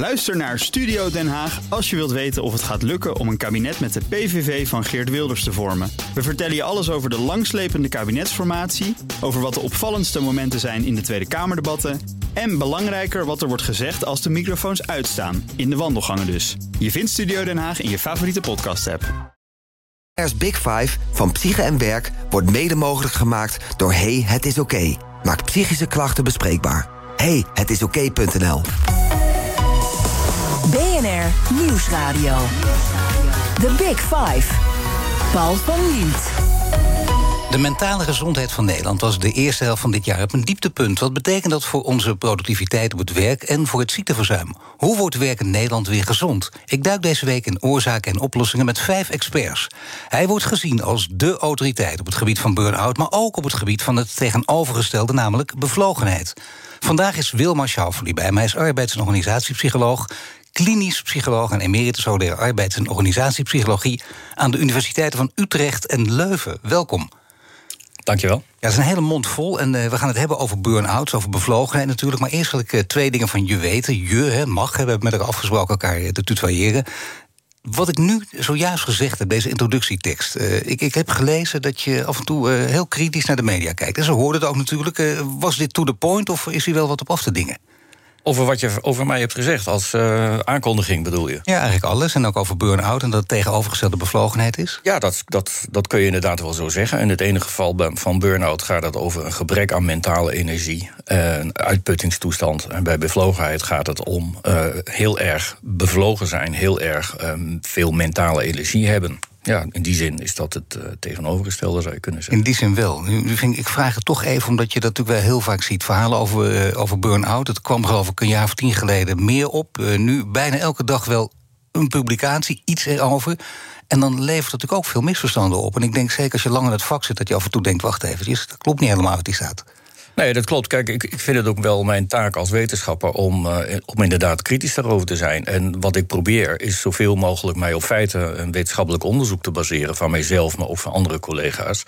Luister naar Studio Den Haag als je wilt weten of het gaat lukken om een kabinet met de PVV van Geert Wilders te vormen. We vertellen je alles over de langslepende kabinetsformatie, over wat de opvallendste momenten zijn in de Tweede Kamerdebatten en belangrijker wat er wordt gezegd als de microfoons uitstaan, in de wandelgangen dus. Je vindt Studio Den Haag in je favoriete podcast-app. Big Five van Psyche en Werk wordt mede mogelijk gemaakt door Hey, het is oké. Maak psychische klachten bespreekbaar. Hey, het is oké.nl. BNR Nieuwsradio. The Big Five. Paul van Liemt. De mentale gezondheid van Nederland was de eerste helft van dit jaar op een dieptepunt. Wat betekent dat voor onze productiviteit op het werk en voor het ziekteverzuim? Hoe wordt werk in Nederland weer gezond? Ik duik deze week in oorzaken en oplossingen met vijf experts. Hij wordt gezien als de autoriteit op het gebied van burn-out, maar ook op het gebied van het tegenovergestelde, namelijk bevlogenheid. Vandaag is Wilma Schauffele bij mij, is arbeids- en organisatiepsycholoog klinisch psycholoog en emeritus hoogleraar arbeids- en organisatiepsychologie aan de universiteiten van Utrecht en Leuven. Welkom. Dankjewel. Ja, dat is een hele mond vol en uh, we gaan het hebben over burn-out, over bevlogenheid natuurlijk. Maar eerst wil ik uh, twee dingen van je weten. Je, hè, mag, hè, we hebben met elkaar afgesproken elkaar te tutoyeren. Wat ik nu zojuist gezegd heb, deze introductietekst. Ik, ik, heb gelezen dat je af en toe heel kritisch naar de media kijkt. En zo hoorde het ook natuurlijk. was dit to the point of is hier wel wat op af te dingen? Over wat je over mij hebt gezegd als uh, aankondiging bedoel je? Ja, eigenlijk alles. En ook over burn-out en dat het tegenovergestelde bevlogenheid is. Ja, dat, dat, dat kun je inderdaad wel zo zeggen. In het ene geval van burn-out gaat het over een gebrek aan mentale energie. Een uitputtingstoestand. En bij bevlogenheid gaat het om uh, heel erg bevlogen zijn. Heel erg um, veel mentale energie hebben. Ja, in die zin is dat het uh, tegenovergestelde, zou je kunnen zeggen. In die zin wel. Ik, vraag het toch even, omdat je dat natuurlijk wel heel vaak ziet. Verhalen over, uh, over burn-out. Het kwam geloof ik een jaar of tien geleden meer op. Uh, nu bijna elke dag wel een publicatie, iets erover. En dan levert het natuurlijk ook veel misverstanden op. En ik denk zeker als je lang in het vak zit, dat je af en toe denkt: wacht even, dat klopt niet helemaal wat die staat. Nee, dat klopt. Kijk, ik, ik vind het ook wel mijn taak als wetenschapper om, uh, om inderdaad kritisch daarover te zijn. En wat ik probeer is zoveel mogelijk mij op feiten een wetenschappelijk onderzoek te baseren. Van mijzelf, maar ook van andere collega's.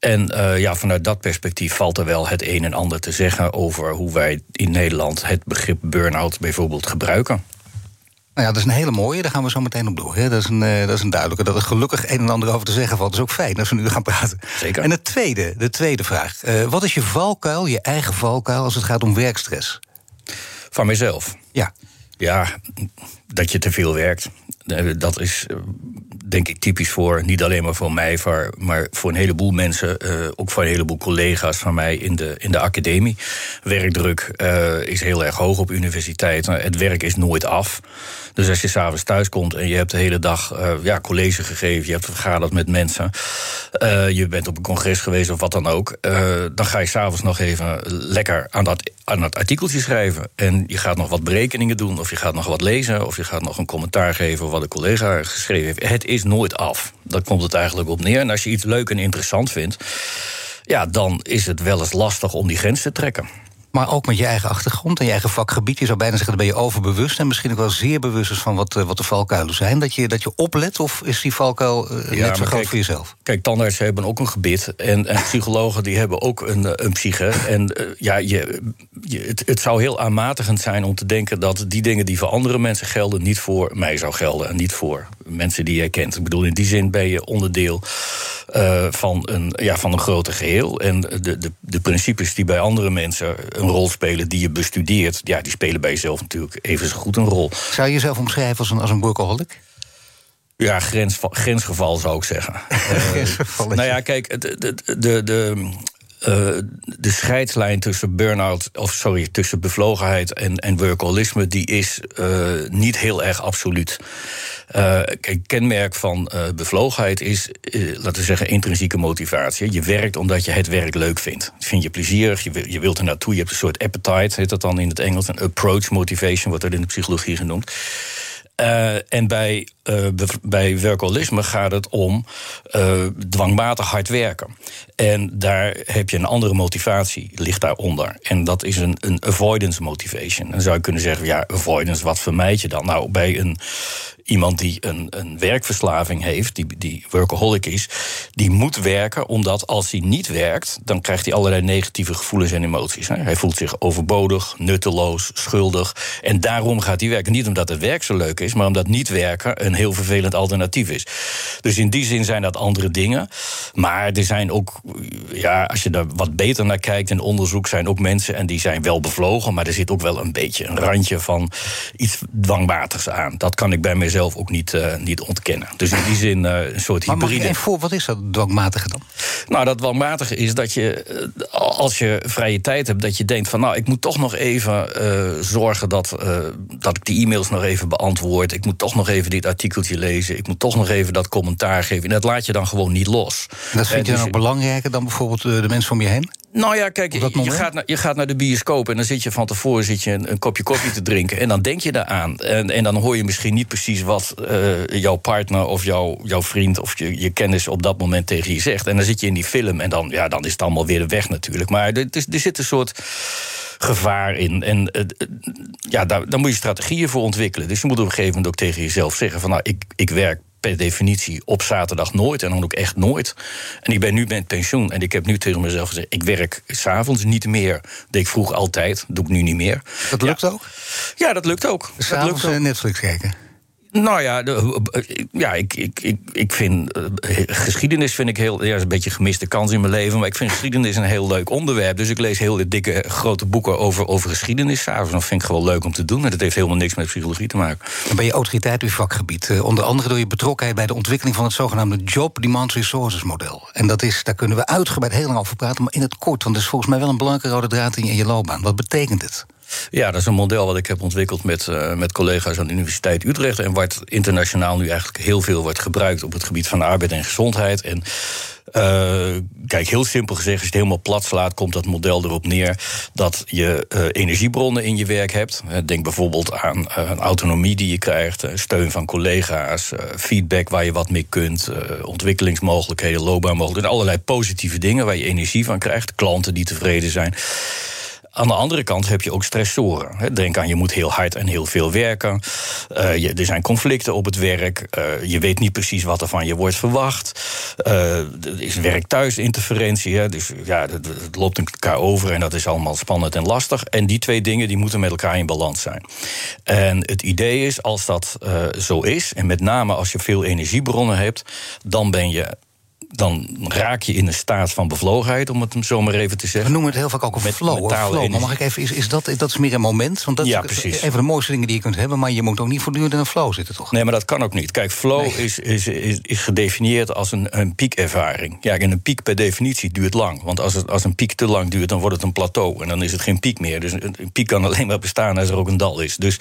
En uh, ja, vanuit dat perspectief valt er wel het een en ander te zeggen over hoe wij in Nederland het begrip burn-out bijvoorbeeld gebruiken. Nou ja, dat is een hele mooie, daar gaan we zo meteen op door. Hè. Dat, is een, uh, dat is een duidelijke. Dat er gelukkig een en ander over te zeggen valt. Dat is ook fijn als we nu gaan praten. Zeker. En de tweede, de tweede vraag. Uh, wat is je valkuil, je eigen valkuil, als het gaat om werkstress? Van mezelf? Ja. Ja, dat je te veel werkt. Dat is denk ik typisch voor, niet alleen maar voor mij, maar voor een heleboel mensen, uh, ook voor een heleboel collega's van mij in de, in de academie. Werkdruk is heel erg hoog op universiteiten. Het werk is nooit af. Dus als je s'avonds thuis komt en je hebt de hele dag ja, college gegeven, je hebt vergaderd met mensen, je bent op een congres geweest of wat dan ook, dan ga je s'avonds nog even lekker aan dat, aan dat artikeltje schrijven. En je gaat nog wat berekeningen doen, of je gaat nog wat lezen, of je gaat nog een commentaar geven wat een collega geschreven heeft. Het is nooit af. Daar komt het eigenlijk op neer. En als je iets leuk en interessant vindt, ja, dan is het wel eens lastig om die grens te trekken. Maar ook met je eigen achtergrond en je eigen vakgebied. Je zou bijna zeggen, dan ben je overbewust en misschien ook wel zeer bewust is van wat, wat de valkuilen zijn. Dat je, dat je oplet, of is die valkuil uh, ja, net zo groot kijk, voor jezelf? Kijk, tandartsen hebben ook een gebit. En, en psychologen die hebben ook een, een psyche. En ja, je, je, het, het zou heel aanmatigend zijn om te denken dat die dingen die voor andere mensen gelden, niet voor mij zou gelden. En niet voor mensen die jij kent. Ik bedoel, in die zin ben je onderdeel uh, van, een, ja, van een groter geheel. En de, de, de principes die bij andere mensen een rol spelen die je bestudeert, ja, die spelen bij jezelf natuurlijk even zo goed een rol. Zou je jezelf omschrijven als een, als een workaholic? Ja, grens, grensgeval zou ik zeggen. uh, nou ja, kijk, de, de, de, de de scheidslijn tussen burn-out, of sorry, tussen bevlogenheid en, en workaholisme, die is uh, niet heel erg absoluut. Uh, een kenmerk van bevlogenheid is, laten we zeggen, intrinsieke motivatie. Je werkt omdat je het werk leuk vindt. Vind je plezierig, je, je wilt er naartoe, je hebt een soort appetite, heet dat dan in het Engels. Een approach motivation wordt dat in de psychologie genoemd. Uh, en bij, uh, bij gaat het om uh, dwangmatig hard werken. En daar heb je een andere motivatie, ligt daaronder. En dat is een, een avoidance motivation. Dan zou je kunnen zeggen, ja, avoidance, wat vermijd je dan? Nou, bij een iemand die een, een werkverslaving heeft, die, die workaholic is, die moet werken, omdat als hij niet werkt, dan krijgt hij allerlei negatieve gevoelens en emoties. Hij voelt zich overbodig, nutteloos, schuldig. En daarom gaat hij werken. Niet omdat het werk zo leuk is, maar omdat niet werken een heel vervelend alternatief is. Dus in die zin zijn dat andere dingen. Maar er zijn ook, ja, als je daar wat beter naar kijkt in onderzoek, zijn ook mensen en die zijn wel bevlogen, maar er zit ook wel een beetje een randje van iets dwangmatigs aan. Dat kan ik bij mezelf zelf ook niet, uh, niet ontkennen. Dus in die zin uh, een soort maar hybride. Maar voor, wat is dat dwangmatige dan? Nou, dat dwangmatige is dat je, uh, als je vrije tijd hebt, dat je denkt van nou, ik moet toch nog even zorgen dat, dat ik die e-mails nog even beantwoord. Ik moet toch nog even dit artikeltje lezen. Ik moet toch nog even dat commentaar geven. En dat laat je dan gewoon niet los. En dat vind je dus dan ook belangrijker dan bijvoorbeeld de mensen om je heen? Nou ja, kijk, je gaat, naar, je gaat naar de bioscoop en dan zit je van tevoren zit je een, een kopje koffie te drinken. En dan denk je daaraan. En, en dan hoor je misschien niet precies wat uh, jouw partner of jouw, jouw vriend of je, je kennis op dat moment tegen je zegt. En dan zit je in die film en dan, ja, dan is het allemaal weer de weg natuurlijk. Maar er, er zit een soort gevaar in. En uh, ja, daar, daar moet je strategieën voor ontwikkelen. Dus je moet op een gegeven moment ook tegen jezelf zeggen: van nou, ik, ik werk per definitie op zaterdag nooit. En dan ook echt nooit. En ik ben nu met pensioen. En ik heb nu tegen mezelf gezegd: ik werk s'avonds niet meer. Deed ik vroeg altijd. doe ik nu niet meer. Dat lukt ja. ook? Ja, dat lukt ook. S'avonds dat lukt ook. Netflix kijken. Nou ja, de, ja ik, ik, ik, ik vind. Uh, geschiedenis vind ik heel. Ja, een beetje een gemiste kans in mijn leven. Maar ik vind geschiedenis een heel leuk onderwerp. Dus ik lees heel dikke, grote boeken over, over geschiedenis. S'avonds. Dat vind ik gewoon leuk om te doen. En dat heeft helemaal niks met psychologie te maken. Dan ben je autoriteit op je vakgebied. Onder andere door je betrokkenheid bij de ontwikkeling van het zogenaamde Job Demand Resources model. En dat is, daar kunnen we uitgebreid heel lang over praten. Maar in het kort, want dat is volgens mij wel een belangrijke rode draad in je loopbaan. Wat betekent het? Ja, dat is een model wat ik heb ontwikkeld met, uh, met collega's aan de Universiteit Utrecht. En wat internationaal nu eigenlijk heel veel wordt gebruikt op het gebied van arbeid en gezondheid. En uh, kijk, heel simpel gezegd, als je het helemaal plat slaat, komt dat model erop neer dat je uh, energiebronnen in je werk hebt. Denk bijvoorbeeld aan autonomie die je krijgt, steun van collega's, feedback waar je wat mee kunt, ontwikkelingsmogelijkheden, loopbaanmogelijkheden, allerlei positieve dingen waar je energie van krijgt, klanten die tevreden zijn. Aan de andere kant heb je ook stressoren. Denk aan, je moet heel hard en heel veel werken. Uh, je, er zijn conflicten op het werk. Uh, je weet niet precies wat er van je wordt verwacht. Uh, er is werk-thuis-interferentie. Hè? Dus ja, het, het loopt elkaar over en dat is allemaal spannend en lastig. En die twee dingen die moeten met elkaar in balans zijn. En het idee is, als dat zo is, en met name als je veel energiebronnen hebt, dan ben je dan raak je in een staat van bevlogenheid, om het zo maar even te zeggen. We noemen het heel vaak ook een Met flow. flow. Maar mag ik even, is, is dat, dat is meer een moment? Want dat Ja, is precies. een van de mooiste dingen die je kunt hebben, maar je moet ook niet voortdurend in een flow zitten, toch? Nee, maar dat kan ook niet. Kijk, flow Nee. is, is, is, is gedefinieerd als een, een piekervaring. Ja, en een piek per definitie duurt lang. Want als, het, als een piek te lang duurt, dan wordt het een plateau. En dan is het geen piek meer. Dus een, een piek kan alleen maar bestaan als er ook een dal is. Dus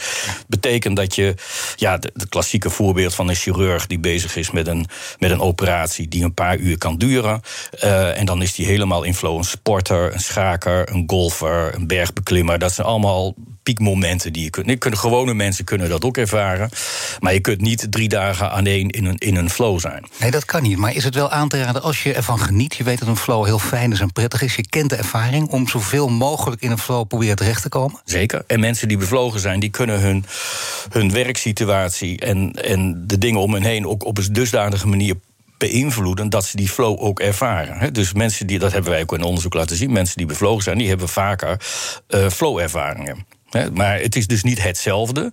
betekent dat je... Ja, de klassieke voorbeeld van een chirurg die bezig is met een, met een operatie... die een paar uur kan duren. Eh, en dan is die helemaal in flow. Een sporter, een schaker, een golfer, een bergbeklimmer. Dat zijn allemaal piekmomenten die je kunt. Nee, kunnen gewone mensen kunnen dat ook ervaren. Maar je kunt niet drie dagen alleen in een, in een flow zijn. Nee, dat kan niet. Maar is het wel aan te raden als je ervan geniet? Je weet dat een flow heel fijn is en prettig is. Je kent de ervaring om zoveel mogelijk in een flow proberen terecht te komen. Zeker. En mensen die bevlogen zijn, die kunnen hun, hun werksituatie en, en de dingen om hen heen ook op een dusdanige manier beïnvloeden dat ze die flow ook ervaren. Dus mensen die, dat hebben wij ook in onderzoek laten zien, mensen die bevlogen zijn, die hebben vaker eh, flow-ervaringen. Maar het is dus niet hetzelfde.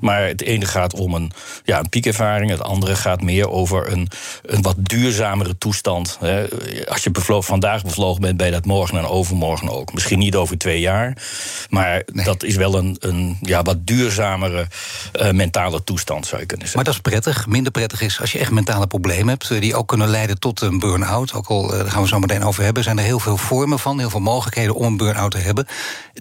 Maar het ene gaat om een, ja, een piekervaring. Het andere gaat meer over een, een wat duurzamere toestand. Als je vandaag bevlogen bent, ben je dat morgen en overmorgen ook. Misschien niet over twee jaar. Maar dat is wel een, een ja, wat duurzamere eh, mentale toestand, zou je kunnen zeggen. Maar dat is prettig. Minder prettig is als je echt mentale problemen hebt... eh, die ook kunnen leiden tot een burn-out. Ook al, eh, daar gaan we zo meteen over hebben... zijn er heel veel vormen van, heel veel mogelijkheden om een burn-out te hebben.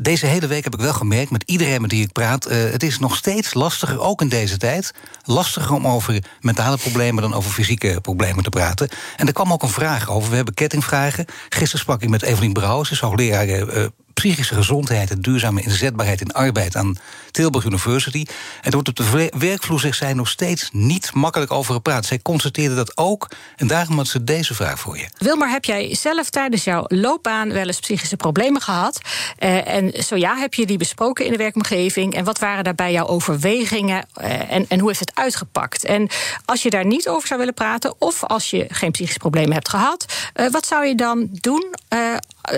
Deze hele week heb ik wel gemerkt, met iedereen met wie ik praat... eh, het is nog steeds lastiger, ook in deze tijd... lastiger om over mentale problemen dan over fysieke problemen te praten. En er kwam ook een vraag over. We hebben kettingvragen. Gisteren sprak ik met Evelien Brouwers, is hoogleraar... eh, psychische gezondheid en duurzame inzetbaarheid in arbeid aan Tilburg University. En er wordt op de werkvloer, zij, nog steeds niet makkelijk over gepraat. Zij constateerde dat ook en daarom had ze deze vraag voor je. Wilmar, heb jij zelf tijdens jouw loopbaan wel eens psychische problemen gehad? Uh, en zo ja, heb je die besproken in de werkomgeving? En wat waren daarbij jouw overwegingen uh, en, en hoe heeft het uitgepakt? En als je daar niet over zou willen praten, of als je geen psychische problemen hebt gehad, uh, wat zou je dan doen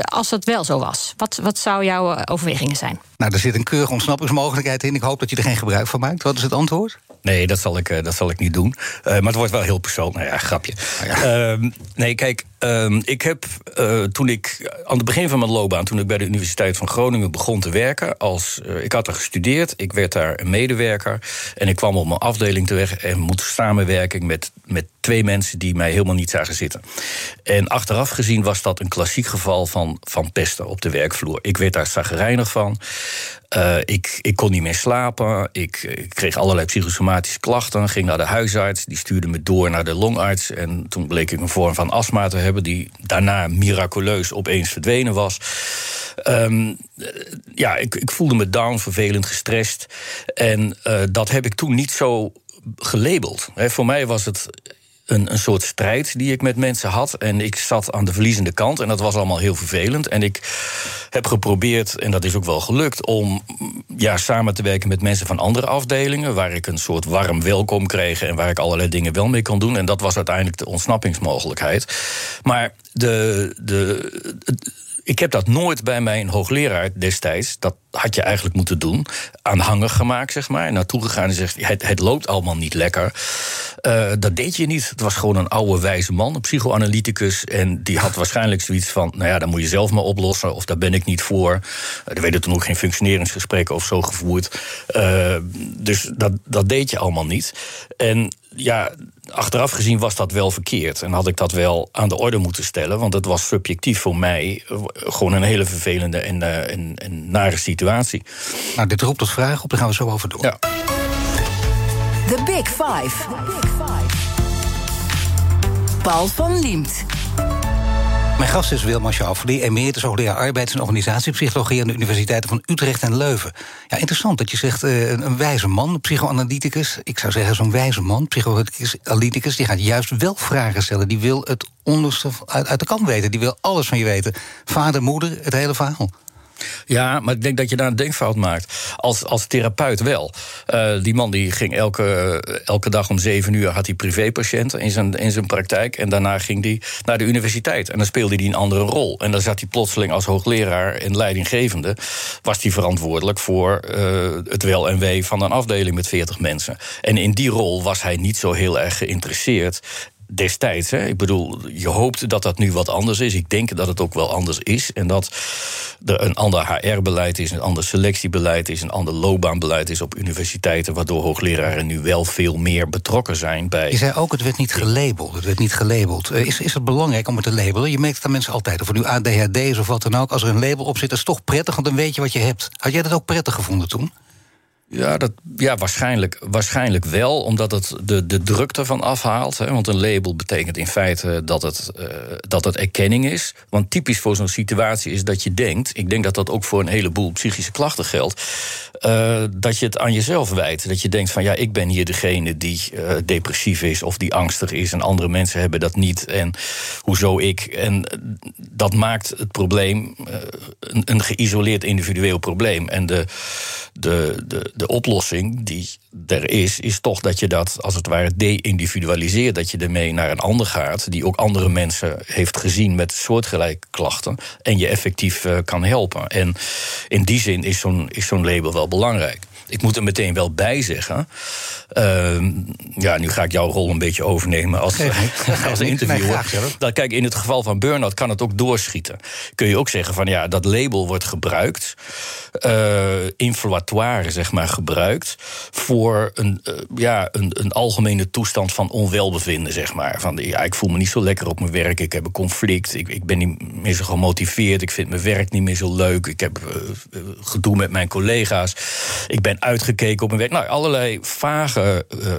als dat wel zo was? Wat, wat zou jouw overwegingen zijn? Nou, er zit een keurige ontsnappingsmogelijkheid in. Ik hoop dat je er geen gebruik van maakt. Wat is het antwoord? Nee, dat zal ik, dat zal ik niet doen. Uh, maar het wordt wel heel persoonlijk. Nou ja, grapje. Oh ja. Uh, nee, kijk, uh, ik heb uh, toen ik aan het begin van mijn loopbaan, toen ik bij de Universiteit van Groningen begon te werken, als ik had er gestudeerd, ik werd daar een medewerker en ik kwam op mijn afdeling terecht en moest samenwerking met, met twee mensen die mij helemaal niet zagen zitten. En achteraf gezien was dat een klassiek geval van, van pesten op de werkvloer. Ik werd daar zagrijnig van. Uh, ik, ik kon niet meer slapen. Ik, ik, kreeg allerlei psychosomatische klachten. Ging naar de huisarts. Die stuurde me door naar de longarts. En toen bleek ik een vorm van astma te hebben. Die daarna miraculeus opeens verdwenen was. Um, ja, ik, ik, voelde me down, vervelend, gestrest. En uh, dat heb ik toen niet zo gelabeld. Voor mij was het een, een soort strijd die ik met mensen had. En ik zat aan de verliezende kant en dat was allemaal heel vervelend. En ik heb geprobeerd, en dat is ook wel gelukt, om ja, samen te werken met mensen van andere afdelingen. Waar ik een soort warm welkom kreeg en waar ik allerlei dingen wel mee kon doen. En dat was uiteindelijk de ontsnappingsmogelijkheid. Maar de, de, ik heb dat nooit bij mijn hoogleraar destijds, dat had je eigenlijk moeten doen, aanhangig gemaakt, zeg maar. Naartoe gegaan en zegt: het, loopt allemaal niet lekker. Uh, dat deed je niet. Het was gewoon een oude wijze man, een psychoanalyticus. En die had waarschijnlijk zoiets van: nou ja, dan moet je zelf maar oplossen, of daar ben ik niet voor. er werden toen ook geen functioneringsgesprekken of zo gevoerd. Uh, dus dat, dat deed je allemaal niet. En ja, achteraf gezien was dat wel verkeerd. En had ik dat wel aan de orde moeten stellen. Want het was subjectief voor mij gewoon een hele vervelende en, uh, en, en nare situatie. Nou, dit roept tot vraag op, daar gaan we zo over door. Ja. The Big Five. Paul van Liemt. Mijn gast is Wilma Schauffele, emeritus hoogleraar arbeids- en organisatiepsychologie aan de universiteiten van Utrecht en Leuven. Ja, interessant dat je zegt uh, een wijze man, psychoanalyticus. Ik zou zeggen, zo'n wijze man, psychoanalyticus, die gaat juist wel vragen stellen. Die wil het onderste uit, uit de kant weten. Die wil alles van je weten. Vader, moeder, het hele verhaal. Ja, maar ik denk dat je daar een denkfout maakt. Als, als therapeut wel. Uh, die man die ging elke, elke dag om zeven uur... had hij privépatiënten in zijn, in zijn praktijk. En daarna ging hij naar de universiteit. En dan speelde hij een andere rol. En dan zat hij plotseling als hoogleraar en leidinggevende... was hij verantwoordelijk voor uh, het wel en wee van een afdeling met 40 mensen. En in die rol was hij niet zo heel erg geïnteresseerd destijds. Hè. Ik bedoel, je hoopt dat dat nu wat anders is. Ik denk dat het ook wel anders is. En dat er een ander HR-beleid is, een ander selectiebeleid is, een ander loopbaanbeleid is op universiteiten, waardoor hoogleraren nu wel veel meer betrokken zijn bij. Je zei ook, het werd niet gelabeld. Het werd niet gelabeld. Eh, is, is het belangrijk om het te labelen? Je merkt aan mensen altijd. Of het nu ADHD is of wat dan ook. Als er een label op zit, is toch prettig, want dan weet je wat je hebt. Had jij dat ook prettig gevonden toen? Ja, dat, ja waarschijnlijk, waarschijnlijk wel, omdat het de, de druk ervan afhaalt. Hè, want een label betekent in feite dat het, uh, dat het erkenning is. Want typisch voor zo'n situatie is dat je denkt... ik denk dat dat ook voor een heleboel psychische klachten geldt... Uh, dat je het aan jezelf wijt. Dat je denkt van ja, ik ben hier degene die uh, depressief is... of die angstig is en andere mensen hebben dat niet. En hoezo ik? En dat maakt het probleem een, een geïsoleerd individueel probleem. En de, de, de oplossing die er is, is toch dat je dat als het ware de-individualiseert. Dat je ermee naar een ander gaat, die ook andere mensen heeft gezien met soortgelijke klachten. En je effectief uh, kan helpen. En in die zin is zo'n zo'n label wel belangrijk. Ik moet er meteen wel bij zeggen. Uh, ja, nu ga ik jouw rol een beetje overnemen als, als interviewer. dat, kijk, in het geval van burn-out kan het ook doorschieten. Kun je ook zeggen van ja, dat label wordt gebruikt. Uh, inflatoire, zeg maar, gebruikt. Voor een, uh, ja, een, een algemene toestand van onwelbevinden, zeg maar. Van ja, ik voel me niet zo lekker op mijn werk. Ik heb een conflict. Ik, ik ben niet meer zo gemotiveerd. Ik vind mijn werk niet meer zo leuk. Ik heb uh, gedoe met mijn collega's. Ik ben uitgekeken op een werk. Nou, allerlei vage uh,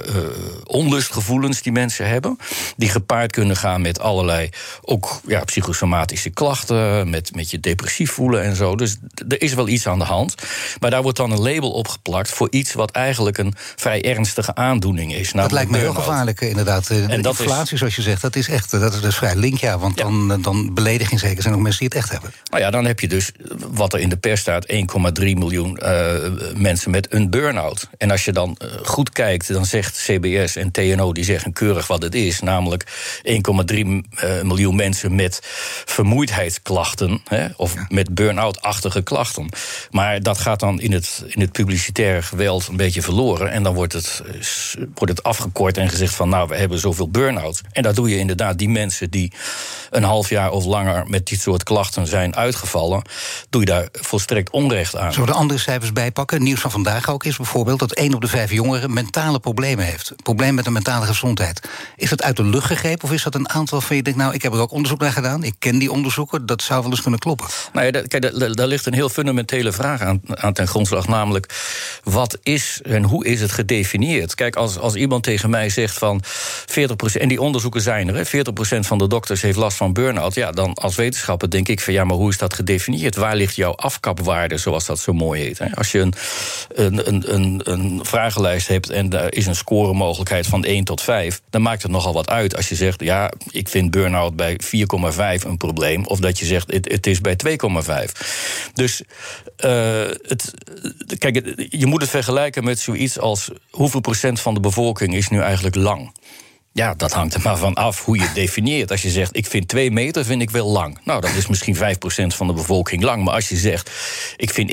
onlustgevoelens die mensen hebben. Die gepaard kunnen gaan met allerlei ook ja, psychosomatische klachten. Met, met je depressief voelen en zo. Dus er is wel iets aan de hand. Maar daar wordt dan een label op geplakt voor iets wat eigenlijk een vrij ernstige aandoening is. Dat lijkt me heel gevaarlijk, inderdaad. De en dat inflatie, is, zoals je zegt, dat is echt dat is dus vrij link, ja. Want dan, dan beledigen zeker zijn ook mensen die het echt hebben. Nou ja, dan heb je dus wat er in de pers staat: 1,3 miljoen uh, mensen met een burn-out. En als je dan uh, goed kijkt, dan zegt CBS en TNO die zeggen keurig wat het is, namelijk 1,3 uh, miljoen mensen met vermoeidheidsklachten hè, of met burn-out-achtige klachten. Maar dat gaat dan in het, in het publicitaire geweld een beetje verloren. En dan wordt het, wordt het afgekort en gezegd van nou, we hebben zoveel burn-out. En daar doe je inderdaad die mensen die een half jaar of langer met dit soort klachten zijn uitgevallen, doe je daar volstrekt onrecht aan. Zullen we de andere cijfers bijpakken? Nieuws van vandaag ook is bijvoorbeeld dat één op de vijf jongeren mentale problemen heeft. Probleem met de mentale gezondheid. Is dat uit de lucht gegrepen of is dat een aantal van je denkt, nou, ik heb er ook onderzoek naar gedaan, ik ken die onderzoeken, dat zou wel eens kunnen kloppen? Nou ja, kijk, daar ligt een heel fundamentele vraag aan, aan ten grondslag, namelijk wat is en hoe is het gedefinieerd? Kijk, als, als iemand tegen mij zegt van 40%, en die onderzoeken zijn er, 40% van de dokters heeft last van burn-out, ja, dan als wetenschapper denk ik van ja, maar hoe is dat gedefinieerd? Waar ligt jouw afkapwaarde, zoals dat zo mooi heet? Als je een, een, een, een vragenlijst hebt en daar is een scoremogelijkheid van 1 tot 5, dan maakt het nogal wat uit als je zegt ja, ik vind burn-out bij 4,5 een probleem, of dat je zegt het, het is bij 2,5. Dus uh, het, kijk, je moet het vergelijken met zoiets als hoeveel procent van de bevolking is nu eigenlijk lang. Ja, dat hangt er maar van af hoe je het definieert. Als je zegt, ik vind twee meter vind ik wel lang. Nou, dat is misschien 5% van de bevolking lang. Maar als je zegt, ik vind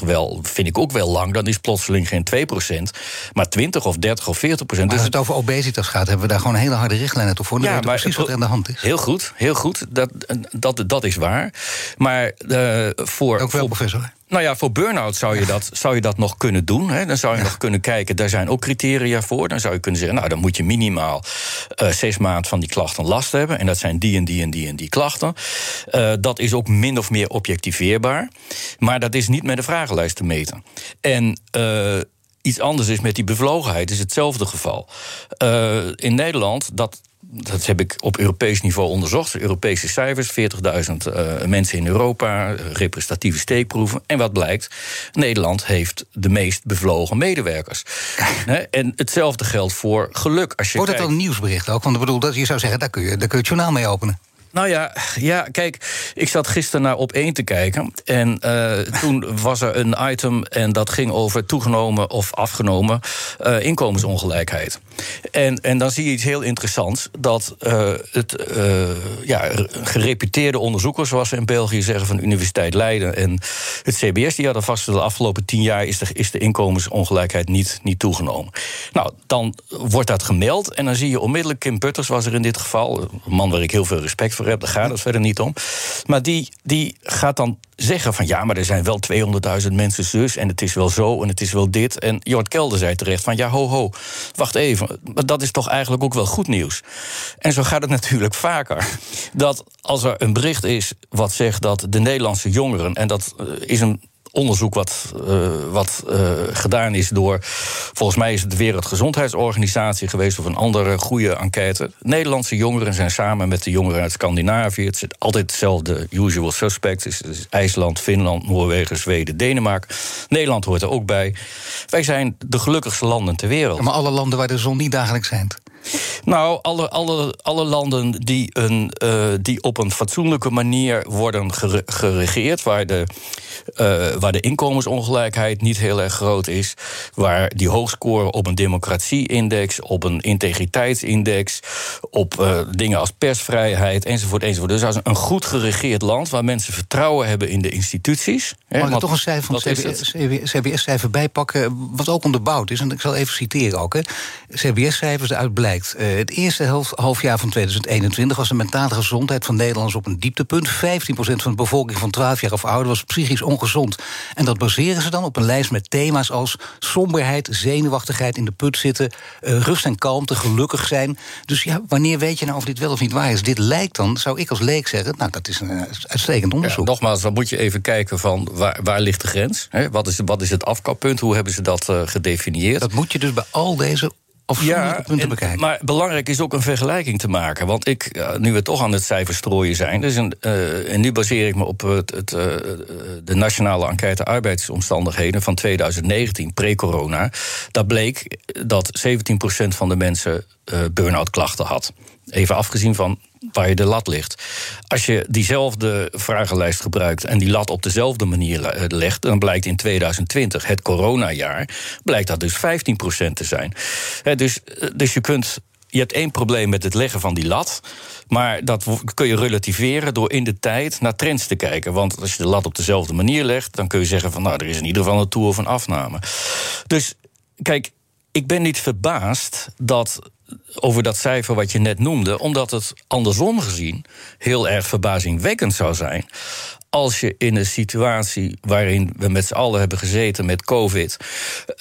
1,85 wel, vind ik ook wel lang... dan is plotseling geen 2%, maar 20 of 30 of 40%. Maar dus als het over obesitas gaat, hebben we daar gewoon hele harde richtlijnen toe voor. Dan ja, maar precies wat er aan de hand is. Heel goed, heel goed. Dat, dat, dat is waar. Maar uh, voor... Ook wel, professor. Nou ja, voor burn-out zou je dat, zou je dat nog kunnen doen. Hè. Dan zou je nog kunnen kijken, daar zijn ook criteria voor. Dan zou je kunnen zeggen, nou, dan moet je minimaal uh, zes maanden van die klachten last hebben. En dat zijn die en die en die en die klachten. Uh, dat is ook min of meer objectiveerbaar. Maar dat is niet met de vragenlijst te meten. En uh, iets anders is met die bevlogenheid, is hetzelfde geval. In Nederland, dat dat heb ik op Europees niveau onderzocht. Europese cijfers, 40.000 uh, mensen in Europa, representatieve steekproeven. En wat blijkt? Nederland heeft de meest bevlogen medewerkers. en hetzelfde geldt voor geluk. Als je Wordt kijkt... een nieuwsbericht ook? Want ik bedoel, dat je zou zeggen, daar kun je, daar kun je het journaal mee openen. Nou ja, ja, kijk, ik zat gisteren naar op één te kijken. En uh, toen was er een item en dat ging over toegenomen of afgenomen uh, inkomensongelijkheid. En, en dan zie je iets heel interessants: dat uh, het ja, gereputeerde onderzoekers, zoals ze in België zeggen, van de Universiteit Leiden en het CBS, die hadden vast de afgelopen tien jaar is de, is de inkomensongelijkheid niet, niet toegenomen. Nou, dan wordt dat gemeld en dan zie je onmiddellijk, Kim Putters was er in dit geval, een man waar ik heel veel respect voor heb, daar gaat het verder niet om. Maar die, die gaat dan zeggen van ja, maar er zijn wel 200.000 mensen zus en het is wel zo en het is wel dit. En Jort Kelder zei terecht van ja, ho, ho, wacht even. Maar dat is toch eigenlijk ook wel goed nieuws. En zo gaat het natuurlijk vaker. Dat als er een bericht is wat zegt dat de Nederlandse jongeren, en dat eh, is een onderzoek wat, uh, wat uh, gedaan is door. Volgens mij is het de Wereldgezondheidsorganisatie geweest of een andere goede enquête. Nederlandse jongeren zijn samen met de jongeren uit Scandinavië. Het zit altijd hetzelfde usual suspects. Het is IJsland, Finland, Noorwegen, Zweden, Denemarken. Nederland hoort er ook bij. Wij zijn de gelukkigste landen ter wereld. maar alle landen waar de zon niet dagelijks schijnt. Nou, alle, alle, alle landen die, een, uh, die op een fatsoenlijke manier worden geregeerd, waar de, uh, waar de inkomensongelijkheid niet heel erg groot is, waar die hoog scoren op een democratie-index, op een integriteitsindex, op uh, dingen als persvrijheid enzovoort, enzovoort. Dus als een goed geregeerd land waar mensen vertrouwen hebben in de instituties. Mag ik toch een cijfer van CBS-cijfer bijpakken, wat ook onderbouwd is, en ik zal even citeren ook. CBS-cijfers, eruit eh, het eerste half, halfjaar van 2021 was de mentale gezondheid van Nederlanders op een dieptepunt. 15% van de bevolking van 12 jaar of ouder was psychisch ongezond. En dat baseren ze dan op een lijst met thema's als somberheid, zenuwachtigheid in de put zitten, uh, rust en kalmte, gelukkig zijn. Dus ja, wanneer weet je nou of dit wel of niet waar is? Dit lijkt dan, zou ik als leek zeggen, nou, dat is een uh, uitstekend onderzoek. Ja, nogmaals, dan moet je even kijken van waar, waar ligt de grens? Hè? Wat, is, wat is het afkappunt? Hoe hebben ze dat uh, gedefinieerd? Dat moet je dus bij al deze ja, punten bekijken. Maar belangrijk is ook een vergelijking te maken. Want ik, nu we toch aan het cijferstrooien zijn, dus een, uh, en nu baseer ik me op het, het, uh, de nationale enquête arbeidsomstandigheden van 2019, pre-corona. Dat bleek dat 17% van de mensen uh, burn-out klachten had. Even afgezien van waar je de lat ligt. Als je diezelfde vragenlijst gebruikt en die lat op dezelfde manier eh, legt, dan blijkt in 2020, het coronajaar, blijkt dat dus 15% te zijn. dus, eh, dus je kunt. Je hebt één probleem met het leggen van die lat. Maar dat kun je relativeren door in de tijd naar trends te kijken. Want als je de lat op dezelfde manier legt, dan kun je zeggen van nou, er is in ieder geval een toe of een afname. Dus kijk, ik ben niet verbaasd dat over dat cijfer wat je net noemde, omdat het andersom gezien heel erg verbazingwekkend zou zijn als je in een situatie waarin we met z'n allen hebben gezeten met COVID,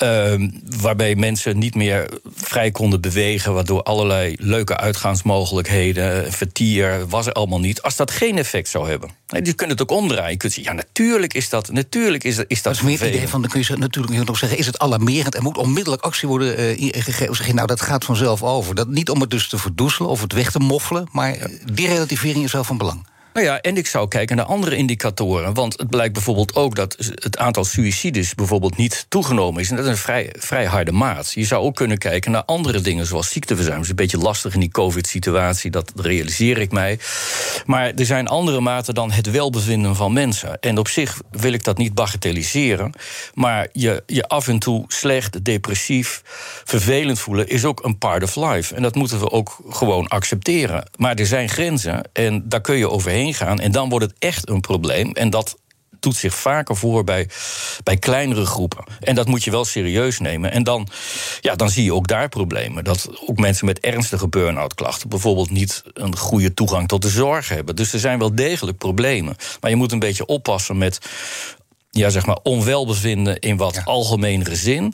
uh, waarbij mensen niet meer vrij konden bewegen, waardoor allerlei leuke uitgaansmogelijkheden, vertier, was er allemaal niet, als dat geen effect zou hebben. Nee, je kunt het ook omdraaien. Je kunt zeggen, ja, natuurlijk is dat, natuurlijk is, is dat. Dat is meer het idee van, dan kun je natuurlijk nog zeggen, is het alarmerend en moet onmiddellijk actie worden uh, gegeven? Zeg je, nou, dat gaat vanzelf over. Dat, niet om het dus te verdoezelen of het weg te moffelen, maar die relativering is wel van belang. Nou ja, en ik zou kijken naar andere indicatoren. Want het blijkt bijvoorbeeld ook dat het aantal suicides bijvoorbeeld niet toegenomen is. En dat is een vrij, vrij harde maat. Je zou ook kunnen kijken naar andere dingen, zoals ziekteverzuim. Dat is een beetje lastig in die COVID-situatie, dat realiseer ik mij. Maar er zijn andere maten dan het welbevinden van mensen. En op zich wil ik dat niet bagatelliseren. Maar je, je af en toe slecht, depressief, vervelend voelen is ook een part of life. En dat moeten we ook gewoon accepteren. Maar er zijn grenzen en daar kun je overheen gaan. En dan wordt het echt een probleem. En dat doet zich vaker voor bij, bij kleinere groepen. En dat moet je wel serieus nemen. En dan, ja, dan zie je ook daar problemen. Dat ook mensen met ernstige burn-out klachten bijvoorbeeld niet een goede toegang tot de zorg hebben. Dus er zijn wel degelijk problemen. Maar je moet een beetje oppassen met ja, zeg maar onwelbevinden in wat ja. algemenere zin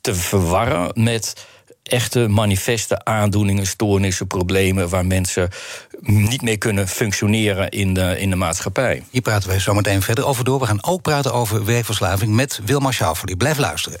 te verwarren met echte manifeste aandoeningen, stoornissen, problemen waar mensen niet meer kunnen functioneren in de, in de maatschappij. Hier praten wij zo meteen verder over door. We gaan ook praten over werkverslaving met Wilma Schauffele. Blijf luisteren.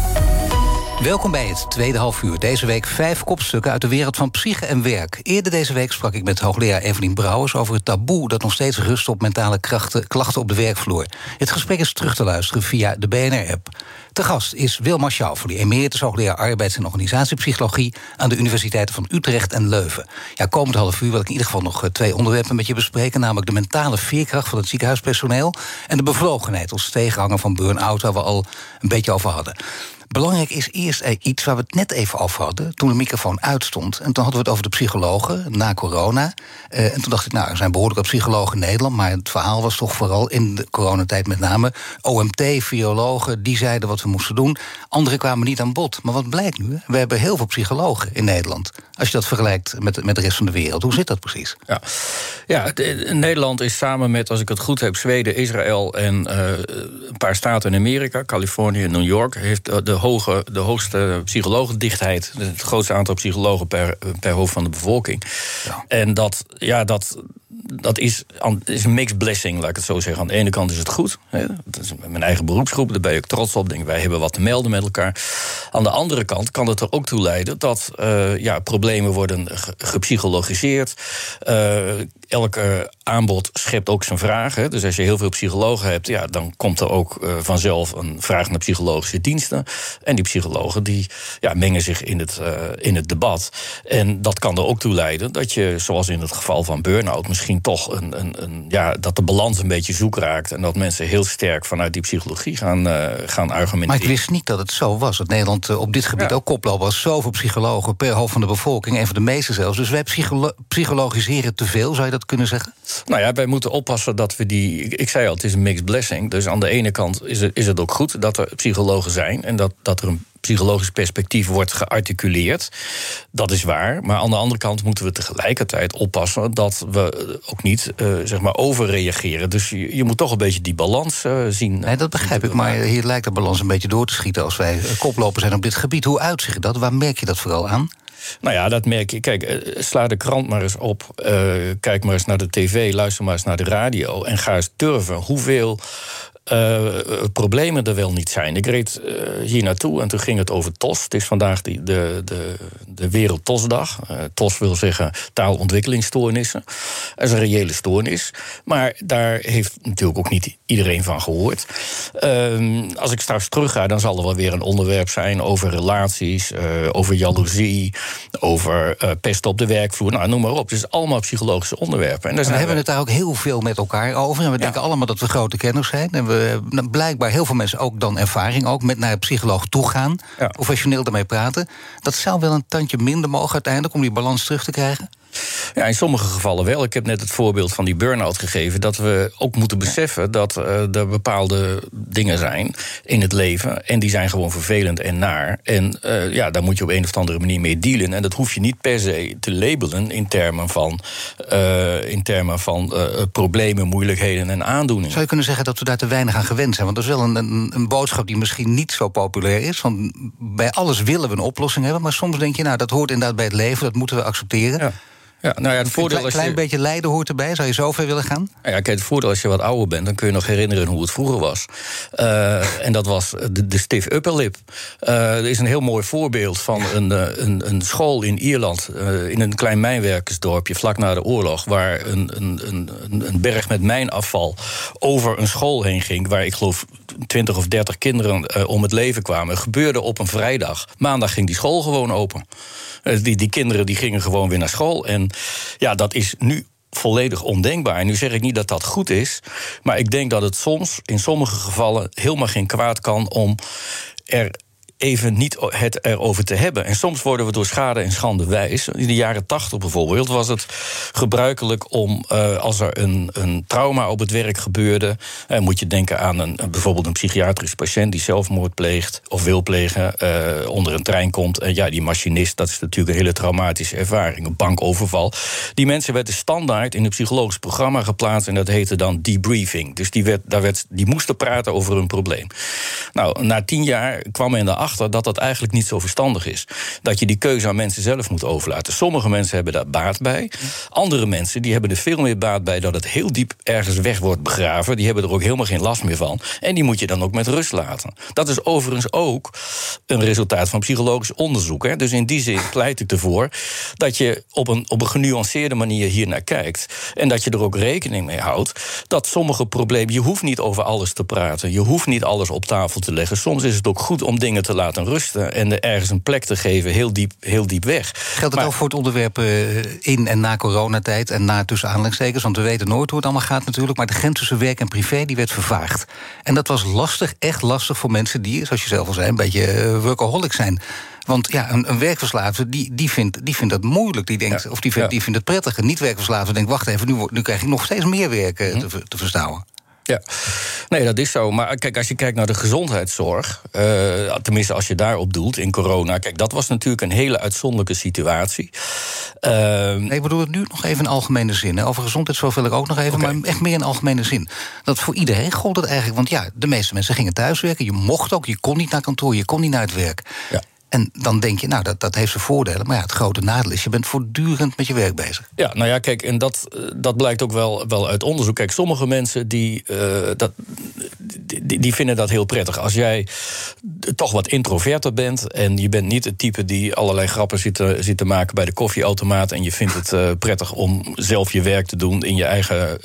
Welkom bij het tweede half uur. Deze week vijf kopstukken uit de wereld van psyche en werk. Eerder deze week sprak ik met hoogleraar Evelien Brouwers... over het taboe dat nog steeds rust op mentale krachten, klachten op de werkvloer. Het gesprek is terug te luisteren via de BNR-app. Te gast is Wilma die emeritus hoogleraar arbeids- en organisatiepsychologie... aan de universiteiten van Utrecht en Leuven. Ja, komend half uur wil ik in ieder geval nog eh, twee onderwerpen met je bespreken... namelijk de mentale veerkracht van het ziekenhuispersoneel... en de bevlogenheid als tegenhanger van burn-out... waar we al een beetje over hadden. Belangrijk is eerst iets waar we het net even over hadden... toen de microfoon uitstond. En toen hadden we het over de psychologen na corona. Uh, en toen dacht ik, nou, er zijn behoorlijke psychologen in Nederland... maar het verhaal was toch vooral in de coronatijd met name... OMT, virologen, die zeiden wat we moesten doen. Anderen kwamen niet aan bod. Maar wat blijkt nu? We hebben heel veel psychologen in Nederland. Als je dat vergelijkt met, met de rest van de wereld. Hoe zit dat precies? Ja, ja Nederland is samen met, als ik het goed heb... Zweden, Israël en uh, een paar staten in Amerika... Californië en New York... heeft de hoge, de hoogste psychologendichtheid. Het grootste aantal psychologen per, per hoofd van de bevolking. Ja. En dat, ja, dat, dat is, is een mixed blessing, laat ik het zo zeggen. Aan de ene kant is het goed. Hè, dat is mijn eigen beroepsgroep, daar ben ik trots op. Denk, wij hebben wat te melden met elkaar. Aan de andere kant kan het er ook toe leiden dat uh, ja, problemen worden gepsychologiseerd. Uh, elke aanbod schept ook zijn vragen. Dus als je heel veel psychologen hebt, ja, dan komt er ook uh, vanzelf een vraag naar psychologische diensten. En die psychologen die ja, mengen zich in het, uh, in het debat. En dat kan er ook toe leiden dat je, zoals in het geval van burn-out, misschien toch een, een, een, ja, dat de balans een beetje zoek raakt. En dat mensen heel sterk vanuit die psychologie gaan, uh, gaan argumenteren. Maar ik wist niet dat het zo was. Dat Nederland op dit gebied ja. ook koploper was. Zoveel psychologen per hoofd van de bevolking, een van de meeste zelfs. Dus wij psycholo psychologiseren te veel, zou je dat kunnen zeggen? Nou ja, wij moeten oppassen dat we die. Ik zei al, het is een mixed blessing. Dus aan de ene kant is het, is het ook goed dat er psychologen zijn en dat, dat er een psychologisch perspectief wordt gearticuleerd. Dat is waar. Maar aan de andere kant moeten we tegelijkertijd oppassen dat we ook niet uh, zeg maar overreageren. Dus je, je, moet toch een beetje die balans uh, zien. Nee, dat begrijp ik. Maar hier lijkt de balans een beetje door te schieten als wij koploper zijn op dit gebied. Hoe uitzicht dat? Waar merk je dat vooral aan? Nou ja, dat merk je. Kijk, sla de krant maar eens op. Uh, kijk maar eens naar de tv, luister maar eens naar de radio. En ga eens durven hoeveel uh, problemen er wel niet zijn. Ik reed hier naartoe en toen ging het over TOS. Het is vandaag die, de, de, de Wereld. Uh, TOS wil zeggen taalontwikkelingsstoornissen. Dat is een reële stoornis. Maar daar heeft natuurlijk ook niet iedereen van gehoord. Ehm, als ik straks terug ga, dan zal er wel weer een onderwerp zijn over relaties, over jaloezie, over pest op de werkvloer. Nou, noem maar op. Het is allemaal psychologische onderwerpen. En, en we hebben het daar ook heel veel met elkaar over. En we denken allemaal dat we grote kenners zijn. En we hebben blijkbaar heel veel mensen ook dan ervaring ook met naar een psycholoog toe gaan, ja. professioneel daarmee praten. Dat zou wel een tandje minder mogen uiteindelijk om die balans terug te krijgen. Ja, in sommige gevallen wel. Ik heb net het voorbeeld van die burn-out gegeven. Dat we ook moeten beseffen dat uh, er bepaalde dingen zijn in het leven. En die zijn gewoon vervelend en naar. En uh, ja, daar moet je op een of andere manier mee dealen. En dat hoef je niet per se te labelen in termen van, uh, in termen van problemen, moeilijkheden en aandoeningen. Zou je kunnen zeggen dat we daar te weinig aan gewend zijn? Want dat is wel een, een, een boodschap die misschien niet zo populair is. Want bij alles willen we een oplossing hebben. Maar soms denk je, nou, dat hoort inderdaad bij het leven. Dat moeten we accepteren. Ja. Ja, nou ja, het voordeel een klein, je... beetje lijden hoort erbij. Zou je zover willen gaan? Ja, kijk, het voordeel als je wat ouder bent, dan kun je nog herinneren hoe het vroeger was. Uh, en dat was de, de stiff upper lip. Uh, er is een heel mooi voorbeeld van een, een, een school in Ierland, in een klein mijnwerkersdorpje vlak na de oorlog, waar een, een, een, een berg met mijnafval over een school heen ging, waar ik geloof 20 of 30 kinderen om het leven kwamen. Gebeurde op een vrijdag. Maandag ging die school gewoon open. Die, die kinderen die gingen gewoon weer naar school. En ja, dat is nu volledig ondenkbaar. En nu zeg ik niet dat dat goed is, maar ik denk dat het soms in sommige gevallen helemaal geen kwaad kan om er even niet het erover te hebben. En soms worden we door schade en schande wijs. In de jaren tachtig bijvoorbeeld was het gebruikelijk om, uh, als er een, een trauma op het werk gebeurde, uh, moet je denken aan een, bijvoorbeeld een psychiatrisch patiënt die zelfmoord pleegt of wil plegen, uh, onder een trein komt. En ja, die machinist, dat is natuurlijk een hele traumatische ervaring, een bankoverval. Die mensen werden standaard in een psychologisch programma geplaatst en dat heette dan debriefing. Dus die, werd, daar werd, die moesten praten over hun probleem. Nou, na tien jaar kwam men erachter dat dat eigenlijk niet zo verstandig is. Dat je die keuze aan mensen zelf moet overlaten. Sommige mensen hebben daar baat bij. Andere mensen die hebben er veel meer baat bij dat het heel diep ergens weg wordt begraven. Die hebben er ook helemaal geen last meer van. En die moet je dan ook met rust laten. Dat is overigens ook een resultaat van psychologisch onderzoek. Hè. Dus in die zin pleit ik ervoor dat je op een, op een genuanceerde manier hier naar kijkt. En dat je er ook rekening mee houdt dat sommige problemen. Je hoeft niet over alles te praten. Je hoeft niet alles op tafel te leggen. Soms is het ook goed om dingen te laten rusten en er ergens een plek te geven, heel diep, heel diep weg. Geldt het ook voor het onderwerp uh, in en na coronatijd en na tussen aanhalingstekens? Want we weten nooit hoe het allemaal gaat natuurlijk. Maar de grens tussen werk en privé die werd vervaagd. En dat was lastig, echt lastig voor mensen die, zoals je zelf al zei, een beetje uh, workaholic zijn. Want ja, een, een werkverslaafde die, die, vindt, die vindt dat moeilijk. Die denkt, ja. Of die vindt, ja. die vindt het prettig. Een niet-werkverslaafde denkt, wacht even, nu, nu krijg ik nog steeds meer werk uh, hm. te, te verstouwen. Ja, nee, dat is zo. Maar kijk, als je kijkt naar de gezondheidszorg, uh, tenminste als je daarop doelt in corona, kijk, dat was natuurlijk een hele uitzonderlijke situatie. Uh, nee, ik bedoel het nu nog even in algemene zin. Hè. Over gezondheidszorg wil ik ook nog even, okay. maar echt meer in algemene zin. Dat voor iedereen gold het eigenlijk, want ja, de meeste mensen gingen thuiswerken. Je mocht ook, je kon niet naar kantoor, je kon niet naar het werk. Ja. En dan denk je, nou, dat, dat heeft zijn voordelen. Maar ja, het grote nadeel is, je bent voortdurend met je werk bezig. Ja, nou ja, kijk, en dat, dat blijkt ook wel, wel uit onderzoek. Kijk, sommige mensen die, uh, dat, die, die, vinden dat heel prettig. Als jij toch wat introverter bent. En je bent niet het type die allerlei grappen zit te, maken bij de koffieautomaat. En je vindt het uh, prettig om zelf je werk te doen in je eigen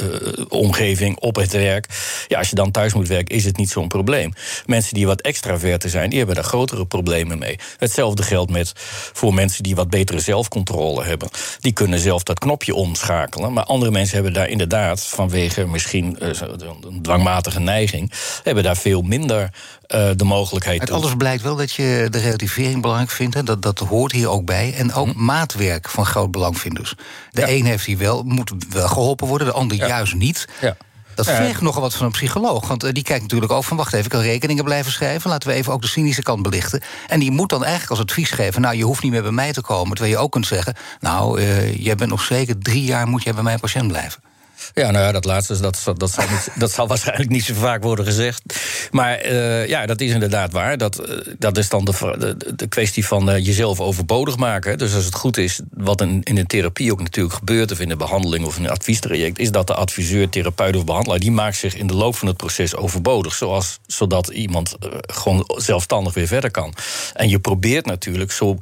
omgeving, op het werk. Ja, als je dan thuis moet werken, is het niet zo'n probleem. Mensen die wat extraverter zijn, die hebben daar grotere problemen mee. Hetzelfde geldt met voor mensen die wat betere zelfcontrole hebben. Die kunnen zelf dat knopje omschakelen. Maar andere mensen hebben daar inderdaad, vanwege misschien een dwangmatige neiging, hebben daar veel minder uh, de mogelijkheid Uit alles blijkt wel dat je de relativering belangrijk vindt. Hè? Dat, dat hoort hier ook bij. En ook hm. maatwerk van groot belang vindt dus. De ja. een heeft hier wel, moet wel geholpen worden, de ander ja. juist niet. Ja. Dat vergt nogal wat van een psycholoog. Want uh, die kijkt natuurlijk ook van... wacht even, ik kan rekeningen blijven schrijven. Laten we even ook de cynische kant belichten. En die moet dan eigenlijk als advies geven... nou, je hoeft niet meer bij mij te komen. Terwijl je ook kunt zeggen... nou, uh, jij bent nog zeker drie jaar... moet jij bij mij patiënt blijven. Ja, nou ja, dat laatste, dat, dat, zal, dat zal waarschijnlijk niet zo vaak worden gezegd. Maar uh, ja, dat is inderdaad waar. Dat, uh, dat is dan de, de, de kwestie van uh, jezelf overbodig maken. Dus als het goed is, wat in, in een therapie ook natuurlijk gebeurt... of in de behandeling of in een adviestraject... is dat de adviseur, therapeut of behandelaar... die maakt zich in de loop van het proces overbodig. Zoals, zodat iemand gewoon zelfstandig weer verder kan. En je probeert natuurlijk zo,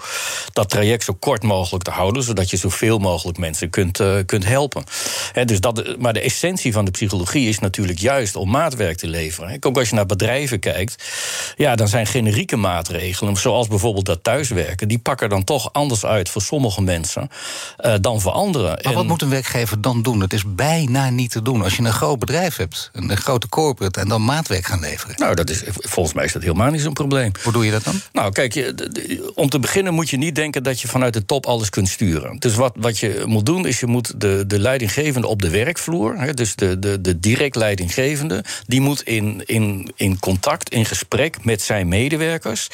dat traject zo kort mogelijk te houden... zodat je zoveel mogelijk mensen kunt, kunt helpen. He, dus dat maar de essentie van de psychologie is natuurlijk juist om maatwerk te leveren. Ook als je naar bedrijven kijkt, ja, dan zijn generieke maatregelen, zoals bijvoorbeeld dat thuiswerken, die pakken dan toch anders uit voor sommige mensen uh, dan voor anderen. Maar wat moet een werkgever dan doen? Het is bijna niet te doen. Als je een groot bedrijf hebt, een grote corporate, en dan maatwerk gaan leveren. Nou, dat is, volgens mij is dat helemaal niet zo'n probleem. Hoe doe je dat dan? Nou, kijk, je, om te beginnen moet je niet denken dat je vanuit de top alles kunt sturen. Dus wat, wat je moet doen, is je moet de, de leidinggevende op de werk dus de, de, de direct leidinggevende, die moet in, in, in contact, in gesprek met zijn medewerkers,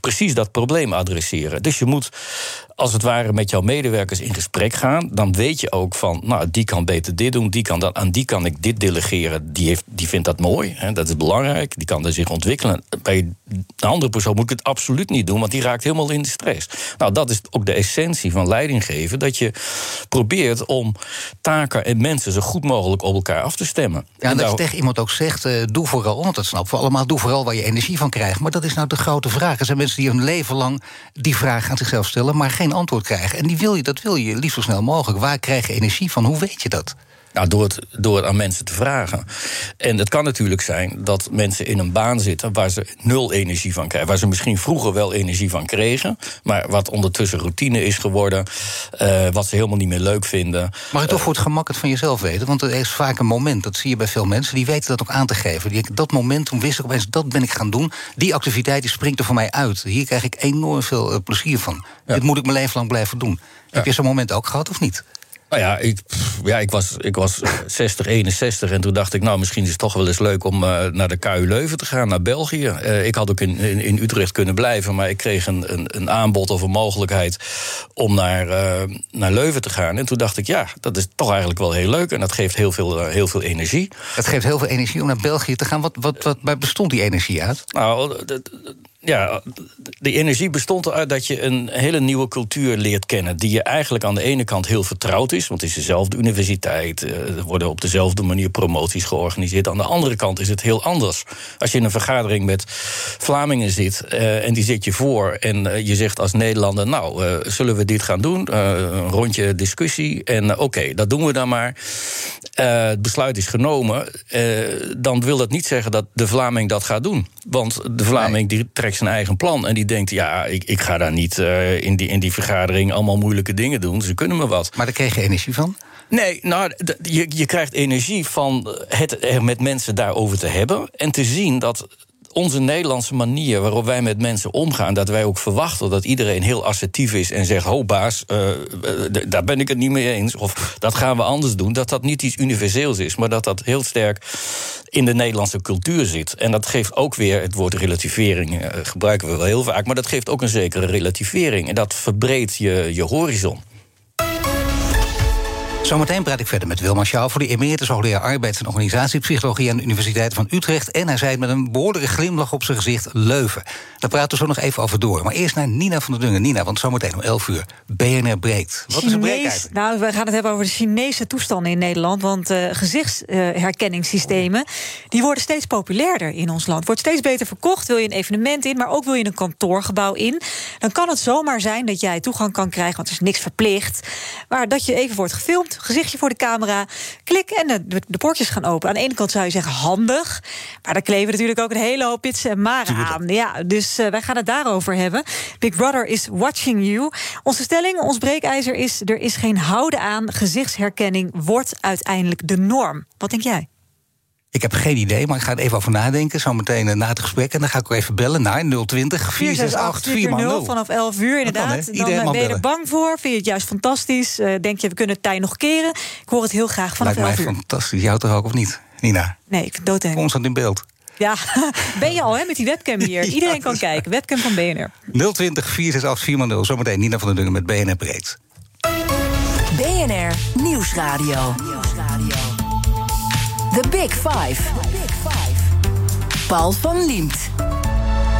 precies dat probleem adresseren. Dus je moet als het ware met jouw medewerkers in gesprek gaan, dan weet je ook van, nou, die kan beter dit doen, die kan dat, aan die kan ik dit delegeren. Die, heeft, die vindt dat mooi, hè, dat is belangrijk, die kan er zich ontwikkelen. Bij een andere persoon moet ik het absoluut niet doen, want die raakt helemaal in de stress. Nou, dat is ook de essentie van leidinggeven, dat je probeert om taken en mensen zo goed mogelijk op elkaar af te stemmen. Ja, en, dat je tegen iemand ook zegt, uh, doe vooral, want dat snappen we allemaal, doe vooral waar je energie van krijgt. Maar dat is nou de grote vraag. Er zijn mensen die hun leven lang die vraag aan zichzelf stellen, maar geen antwoord krijgen. En die wil je, dat wil je liefst zo snel mogelijk. Waar krijg je energie van? Hoe weet je dat? Nou, door het, door het aan mensen te vragen. En het kan natuurlijk zijn dat mensen in een baan zitten waar ze nul energie van krijgen. Waar ze misschien vroeger wel energie van kregen, maar wat ondertussen routine is geworden. Uh, wat ze helemaal niet meer leuk vinden. Mag ik toch uh, voor het gemak het van jezelf weten? Want er is vaak een moment, dat zie je bij veel mensen, die weten dat ook aan te geven. Die, dat moment, toen wist ik opeens, dat ben ik gaan doen. Die activiteit die springt er voor mij uit. Hier krijg ik enorm veel uh, plezier van. Ja. Dit moet ik mijn leven lang blijven doen. Ja. Heb je zo'n moment ook gehad of niet? Nou ja, ik, ja, ik was, ik was 60, 61 en toen dacht ik, nou, misschien is het toch wel eens leuk om uh, naar de KU Leuven te gaan, naar België. Uh, ik had ook in, in, in, Utrecht kunnen blijven, maar ik kreeg een, een, een aanbod of een mogelijkheid om naar, uh, naar Leuven te gaan. En toen dacht ik, ja, dat is toch eigenlijk wel heel leuk en dat geeft heel veel, heel veel energie. Het geeft heel veel energie om naar België te gaan. Wat, wat, wat, waar bestond die energie uit? Nou, ja, de energie bestond eruit dat je een hele nieuwe cultuur leert kennen. Die je eigenlijk aan de ene kant heel vertrouwd is. Want het is dezelfde universiteit. Er worden op dezelfde manier promoties georganiseerd. Aan de andere kant is het heel anders. Als je in een vergadering met Vlamingen zit. Uh, en die zit je voor. En uh, je zegt als Nederlander. Nou, zullen we dit gaan doen? een rondje discussie. En oké, dat doen we dan maar. Het besluit is genomen. dan wil dat niet zeggen dat de Vlaming dat gaat doen. Want de Vlaming die trekt zijn eigen plan. En die denkt, ja, ik, ik ga daar niet uh, in, die, in die vergadering allemaal moeilijke dingen doen. Ze kunnen me wat. Maar daar kreeg je energie van? Nee, nou, je, je krijgt energie van het er met mensen daarover te hebben. En te zien dat onze Nederlandse manier waarop wij met mensen omgaan, dat wij ook verwachten dat iedereen heel assertief is en zegt: Ho, baas, uh, daar ben ik het niet mee eens. Of dat gaan we anders doen. Dat dat niet iets universeels is, maar dat dat heel sterk in de Nederlandse cultuur zit. En dat geeft ook weer, het woord relativering uh, gebruiken we wel heel vaak, maar dat geeft ook een zekere relativering. En dat verbreedt je, je horizon. Zometeen praat ik verder met Wilma Schouw... voor de emeritus hoogleraar arbeids- en organisatiepsychologie... aan de Universiteit van Utrecht. En hij zei met een behoorlijke glimlach op zijn gezicht Leuven. Daar praten we zo nog even over door. Maar eerst naar Nina van der Dungen. Nina, want zometeen om 11 uur BNR breekt. Wat is een breekijzer? Nou, we gaan het hebben over de Chinese toestanden in Nederland. Want uh, gezichtsherkenningssystemen die worden steeds populairder in ons land. Wordt steeds beter verkocht. Wil je een evenement in, maar ook wil je een kantoorgebouw in... dan kan het zomaar zijn dat jij toegang kan krijgen... want er is niks verplicht. Maar dat je even wordt gefilmd, gezichtje voor de camera... klik en de, de poortjes gaan open. Aan de ene kant zou je zeggen handig... maar daar kleven natuurlijk ook een hele hoop pitsen en maren aan. Ja, dus uh, wij gaan het daarover hebben. Big Brother is watching you. Onze stelling, ons breekijzer is... er is geen houden aan, gezichtsherkenning wordt uiteindelijk de norm. Wat denk jij? Ik heb geen idee, maar ik ga er even over nadenken. Zometeen uh, na het gesprek. En dan ga ik ook even bellen naar 020 468 4 Vanaf 11 uur, inderdaad. Kan, dan ben je er bang voor. Vind je het juist fantastisch? Uh, denk je, we kunnen het tij nog keren? Ik hoor het heel graag vanaf Lijkt 11 mij uur. fantastisch. Jou toch ook, of niet, Nina? Nee, ik vind het doodeng. Constant in beeld. Ja, ben je al hè, met die webcam hier. Iedereen kan kijken. Webcam van BNR. 020 468 4 Zometeen Nina van der Dungen met BNR Breed. BNR Nieuwsradio. The Big Five. Paul van Liemt.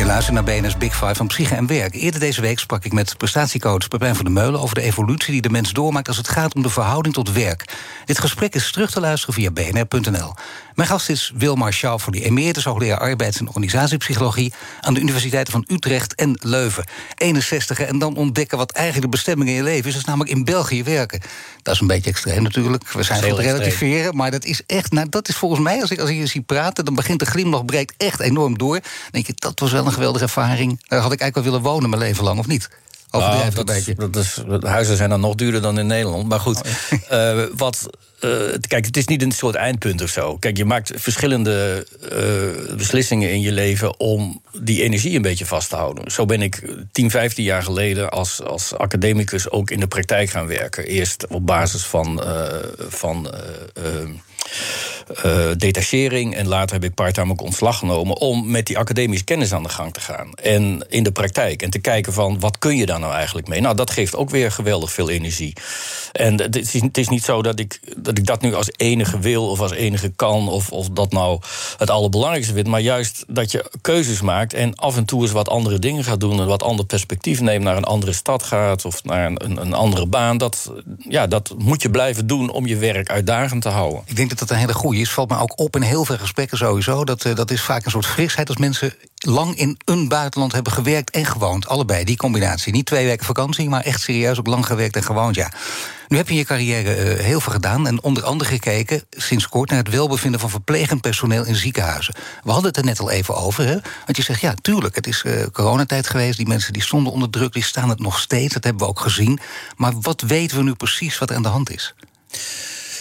Je luistert naar BNS Big Five van Psyche en Werk. Eerder deze week sprak ik met prestatiecoach Pepijn van der Meulen... over de evolutie die de mens doormaakt als het gaat om de verhouding tot werk. Dit gesprek is terug te luisteren via bnr.nl. Mijn gast is Wilmar Schouw voor die emeritus hoogleraar arbeids- en organisatiepsychologie... aan de universiteiten van Utrecht en Leuven. 61 en dan ontdekken wat eigenlijk de bestemming in je leven is... dat is namelijk in België werken. Dat is een beetje extreem natuurlijk. We zijn voor relativeren, maar dat is echt... Nou, dat is volgens mij, als ik, als ik je zie praten... dan begint de glimlach breekt echt enorm door. Dan denk je, dat was wel een geweldige ervaring. Daar had ik eigenlijk wel willen wonen mijn leven lang, of niet? Overdrijf een dat, beetje. dat is, huizen zijn dan nog duurder dan in Nederland. Maar goed, eh, wat, eh, kijk, het is niet een soort eindpunt of zo. Kijk, je maakt verschillende eh, beslissingen in je leven om die energie een beetje vast te houden. Zo ben ik 10, 15 jaar geleden als, als academicus ook in de praktijk gaan werken. Eerst op basis van. eh, van eh, detachering. En later heb ik parttime ook ontslag genomen. om met die academische kennis aan de gang te gaan. En in de praktijk. En te kijken van wat kun je daar nou eigenlijk mee? Nou, dat geeft ook weer geweldig veel energie. En het is, het is niet zo dat ik, dat ik dat nu als enige wil of als enige kan. Of, of dat nou het allerbelangrijkste vind. Maar juist dat je keuzes maakt. En af en toe eens wat andere dingen gaat doen. Een wat ander perspectief neemt. Naar een andere stad gaat. Of naar een, een, een andere baan. Dat, ja, dat moet je blijven doen om je werk uitdagend te houden. Ik denk dat dat een hele goede is. Valt me ook op in heel veel gesprekken sowieso. Dat, eh, dat is vaak een soort frisheid als mensen lang in een buitenland hebben gewerkt en gewoond. Allebei, die combinatie. Niet twee weken vakantie, maar echt serieus ook lang gewerkt en gewoond, ja. Nu heb je in je carrière eh, heel veel gedaan en onder andere gekeken sinds kort naar het welbevinden van verplegend personeel in ziekenhuizen. We hadden het er net al even over, hè? Want je zegt ja, tuurlijk, het is eh, coronatijd geweest. Die mensen die stonden onder druk, die staan het nog steeds. Dat hebben we ook gezien. Maar wat weten we nu precies wat er aan de hand is?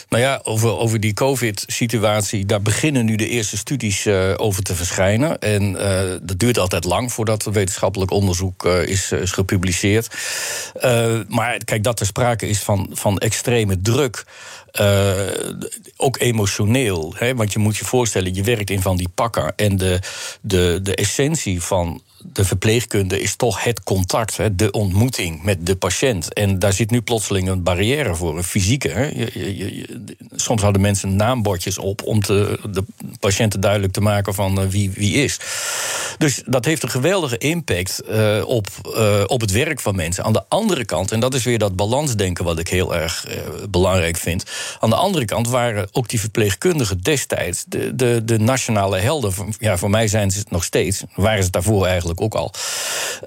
Nou ja, over, over die COVID-situatie, daar beginnen nu de eerste studies uh, over te verschijnen. En uh, dat duurt altijd lang voordat het wetenschappelijk onderzoek uh, is, is gepubliceerd. maar kijk, dat er sprake is van, van extreme druk. Ook emotioneel. Hè? Want je moet je voorstellen, je werkt in van die pakken. En de, de, de essentie van de verpleegkunde is toch het contact, hè? de ontmoeting met de patiënt. En daar zit nu plotseling een barrière voor, een fysieke. Hè? Je, soms houden mensen naambordjes op om de patiënten duidelijk te maken van uh, wie, wie is. Dus dat heeft een geweldige impact uh, op, uh, op het werk van mensen. Aan de andere kant, en dat is weer dat balansdenken wat ik heel erg belangrijk vind. Aan de andere kant waren ook die verpleegkundigen destijds de, de, de nationale helden. Ja, voor mij zijn ze het nog steeds. Waren ze daarvoor eigenlijk ook al.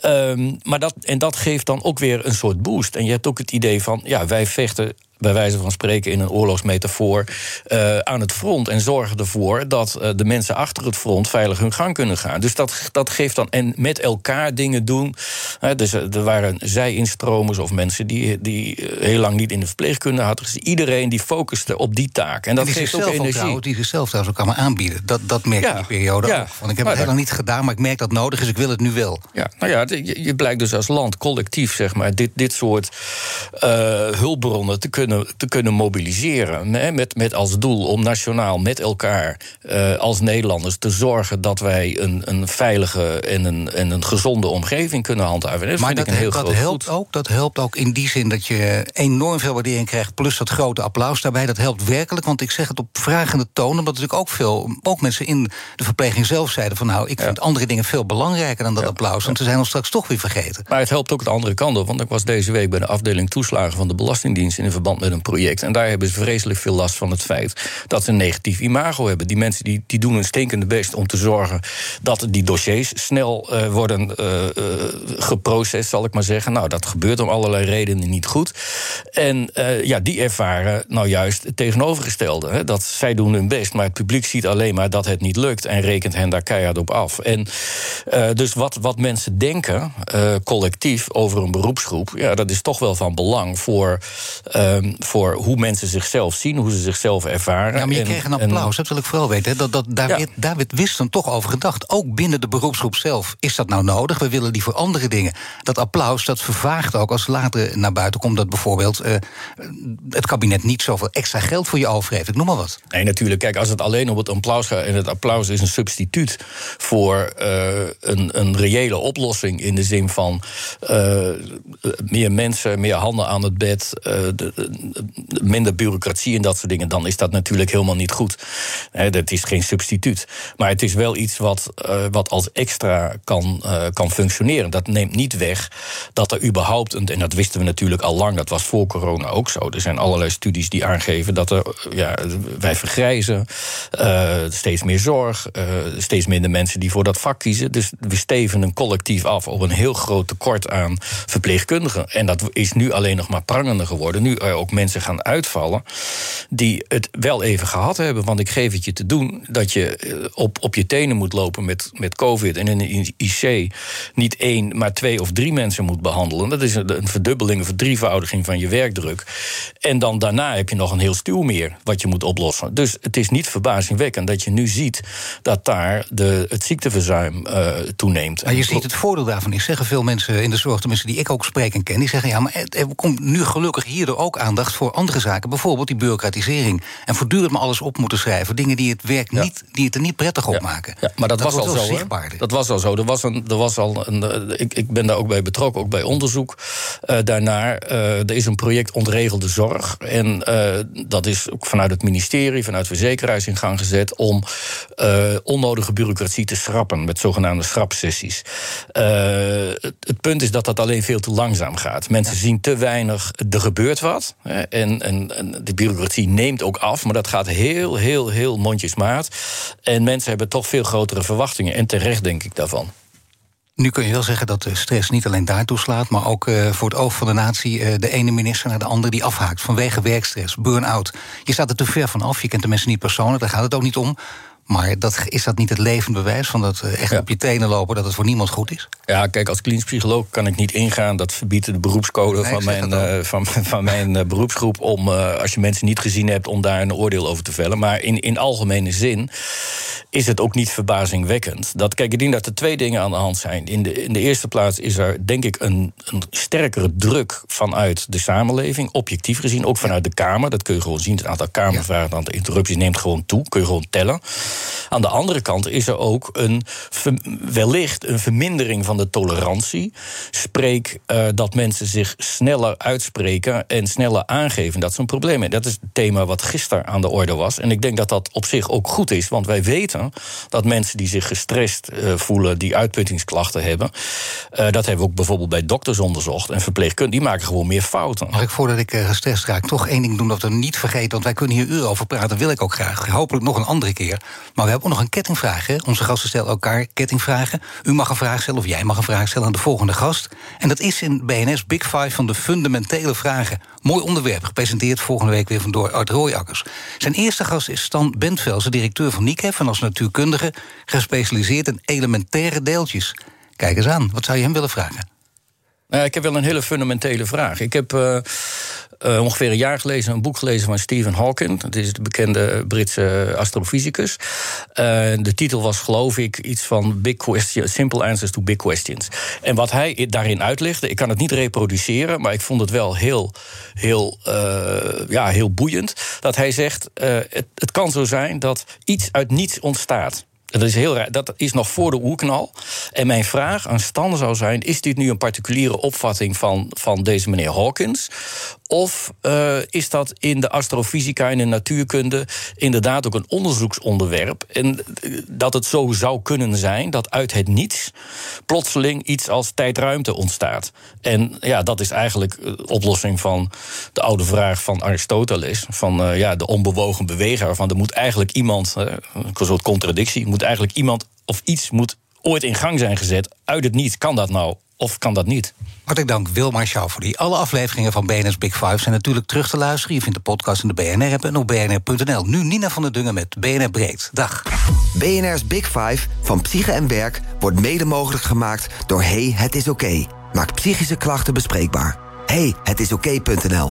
Um, maar dat, en dat geeft dan ook weer een soort boost. En je hebt ook het idee van, ja, wij vechten bij wijze van spreken in een oorlogsmetafoor, uh, aan het front. En zorgen ervoor dat uh, de mensen achter het front veilig hun gang kunnen gaan. Dus dat, dat geeft dan. En met elkaar dingen doen. Uh, dus er waren zij-instromers of mensen die, die heel lang niet in de verpleegkunde hadden. Dus iedereen die focuste op die taak. En dat geeft ook energie. Trouwens, die zichzelf trouwens ook kan aanbieden. Dat, dat merk je ja, in die periode ja. ook. Want ik heb het heel lang niet gedaan, maar ik merk dat nodig is. Ik wil het nu wel. Ja, nou ja, je, je blijkt dus als land collectief, zeg maar, dit, dit soort hulpbronnen te kunnen kunnen, te kunnen mobiliseren. Hè, met, met als doel om nationaal met elkaar uh, als Nederlanders te zorgen dat wij een, een veilige en een, en een gezonde omgeving kunnen handhaven. Dat maar dat, heel dat helpt ook. Dat helpt ook in die zin dat je enorm veel waardering krijgt, plus dat grote applaus daarbij. Dat helpt werkelijk. Want ik zeg het op vragende toon, omdat natuurlijk ook veel, ook mensen in de verpleging zelf zeiden van nou, ik vind andere dingen veel belangrijker dan dat applaus. Want ze zijn ons straks toch weer vergeten. Maar het helpt ook de andere kant op. Want ik was deze week bij de afdeling toeslagen van de Belastingdienst in verband met een project. En daar hebben ze vreselijk veel last van het feit dat ze een negatief imago hebben. Die mensen die, die doen een stinkende best om te zorgen dat die dossiers snel uh, worden uh, geprocessed, zal ik maar zeggen. Nou, dat gebeurt om allerlei redenen niet goed. En ja, die ervaren nou juist het tegenovergestelde. Hè? Dat zij doen hun best, maar het publiek ziet alleen maar dat het niet lukt en rekent hen daar keihard op af. En dus wat, wat mensen denken, collectief, over een beroepsgroep, ja, dat is toch wel van belang voor, um, voor hoe mensen zichzelf zien, hoe ze zichzelf ervaren. Ja, maar je kreeg een applaus, dat wil ik vooral weten. Dat, dat, daar, ja. werd, daar werd Wisten toch over gedacht. Ook binnen de beroepsgroep zelf. Is dat nou nodig? We willen die voor andere dingen. Dat applaus, dat vervaagt ook als later naar buiten komt... dat bijvoorbeeld uh, het kabinet niet zoveel extra geld voor je over heeft. Ik noem maar wat. Nee, natuurlijk. Kijk, als het alleen om het applaus gaat... en het applaus is een substituut voor uh, een, een reële oplossing... in de zin van uh, meer mensen, meer handen aan het bed... De, minder bureaucratie en dat soort dingen... dan is dat natuurlijk helemaal niet goed. He, dat is geen substituut. Maar het is wel iets wat, uh, wat als extra kan, uh, kan functioneren. Dat neemt niet weg dat er überhaupt, en dat wisten we natuurlijk al lang, dat was voor corona ook zo. Er zijn allerlei studies die aangeven dat er, ja, wij vergrijzen, steeds meer zorg, steeds minder mensen die voor dat vak kiezen. Dus we steven een collectief af op een heel groot tekort aan verpleegkundigen. En dat is nu alleen nog maar prangender geworden. Nu ook mensen gaan uitvallen die het wel even gehad hebben. Want ik geef het je te doen dat je op, op je tenen moet lopen met, met COVID en in een IC niet één, maar twee of drie mensen moet behandelen. Dat is een, verdubbeling, een verdrievoudiging van je werkdruk. En dan daarna heb je nog een heel stuw meer wat je moet oplossen. Dus het is niet verbazingwekkend dat je nu ziet dat daar de, het ziekteverzuim uh, toeneemt. Maar je ziet het voordeel daarvan is, zeggen veel mensen in de zorg, tenminste die ik ook spreek en ken, die zeggen ja, maar er komt nu gelukkig hierdoor ook aandacht voor andere zaken, bijvoorbeeld die bureaucratisering. En voortdurend maar alles op moeten schrijven, dingen die het werk ja. niet, die het er niet prettig op maken. Ja, maar dat, was al zo. Dat was al zo. Er was, een, er was al een. Eh, ik, ik ben daar ook bij betrokken, ook bij onderzoek uh, daarnaar. Uh, er is een project ontregelde zorg. En uh, dat is ook vanuit het ministerie, vanuit verzekeraars in gang gezet om onnodige bureaucratie te schrappen met zogenaamde schrapsessies. Het, het, punt is dat dat alleen veel te langzaam gaat. Mensen ja. zien te weinig, er gebeurt wat. En, en, en de bureaucratie neemt ook af, maar dat gaat heel, heel, heel mondjesmaat. En mensen hebben toch veel grotere verwachtingen. En terecht, denk ik, daarvan. Nu kun je wel zeggen dat de stress niet alleen daartoe slaat, maar ook uh, voor het oog van de natie uh, de ene minister naar de andere die afhaakt vanwege werkstress, burn-out. Je staat er te ver van af, je kent de mensen niet persoonlijk, daar gaat het ook niet om. Maar dat, is dat niet het levend bewijs van dat echt ja. op je tenen lopen dat het voor niemand goed is? Ja, kijk, als klinisch psycholoog kan ik niet ingaan. Dat verbiedt de beroepscode nee, van, mijn, uh, van, van mijn uh, beroepsgroep. Om uh, als je mensen niet gezien hebt, om daar een oordeel over te vellen. Maar in, in algemene zin is het ook niet verbazingwekkend. Dat, kijk, ik denk dat er twee dingen aan de hand zijn. In de, in de eerste plaats is er, denk ik, een, een sterkere druk vanuit de samenleving. Objectief gezien, ook vanuit de Kamer. Dat kun je gewoon zien. Het aantal Kamervragen, het aantal interrupties neemt gewoon toe. Kun je gewoon tellen. Aan de andere kant is er ook een, wellicht een vermindering van de tolerantie. Spreek uh, dat mensen zich sneller uitspreken en sneller aangeven dat ze een probleem hebben. Dat is het thema wat gisteren aan de orde was. En ik denk dat dat op zich ook goed is, want wij weten dat mensen die zich gestrest uh, voelen, die uitputtingsklachten hebben, uh, dat hebben we ook bijvoorbeeld bij dokters onderzocht en verpleegkundigen, die maken gewoon meer fouten. Mag ik voordat ik gestrest raak toch één ding doen dat we niet vergeten, want wij kunnen hier uren over praten, wil ik ook graag. Hopelijk nog een andere keer. Maar we hebben ook nog een kettingvraag. Hè? Onze gasten stellen elkaar kettingvragen. U mag een vraag stellen of jij mag een vraag stellen aan de volgende gast. En dat is in BNS Big Five van de fundamentele vragen. Mooi onderwerp, gepresenteerd volgende week weer van door Art Rooijakkers. Zijn eerste gast is Stan Bentvelse, directeur van NICEF... en als natuurkundige gespecialiseerd in elementaire deeltjes. Kijk eens aan, wat zou je hem willen vragen? Nou, ik heb wel een hele fundamentele vraag. Ik heb uh, uh, ongeveer een jaar geleden een boek gelezen van Stephen Hawking. Dat is de bekende Britse astrofysicus. De titel was, geloof ik, iets van Big Questions, Simple Answers to Big Questions. En wat hij daarin uitlegde, ik kan het niet reproduceren, maar ik vond het wel heel, heel, ja, heel boeiend. Dat hij zegt: het, het kan zo zijn dat iets uit niets ontstaat. Dat is, heel raar. dat is nog voor de oerknal. En mijn vraag aan Stan zou zijn: is dit nu een particuliere opvatting van, van deze meneer Hawkins? Of uh, is dat in de astrofysica en de natuurkunde inderdaad ook een onderzoeksonderwerp? En dat het zo zou kunnen zijn dat uit het niets plotseling iets als tijdruimte ontstaat. En ja, dat is eigenlijk de oplossing van de oude vraag van Aristoteles: van ja, de onbewogen beweger. Van er moet eigenlijk iemand, een soort contradictie, moet eigenlijk iemand of iets moet ooit in gang zijn gezet. Uit het niet kan dat nou of kan dat niet? Hartelijk dank Wilmar die Alle afleveringen van BNR's Big Five zijn natuurlijk terug te luisteren. Je vindt de podcast in de BNR-app en op bnr.nl. Nu Nina van der Dungen met BNR Breed. Dag. BNR's Big Five van Psyche en Werk wordt mede mogelijk gemaakt door Hey, het is oké. Okay. Maak psychische klachten bespreekbaar. Hey, het is oké.nl.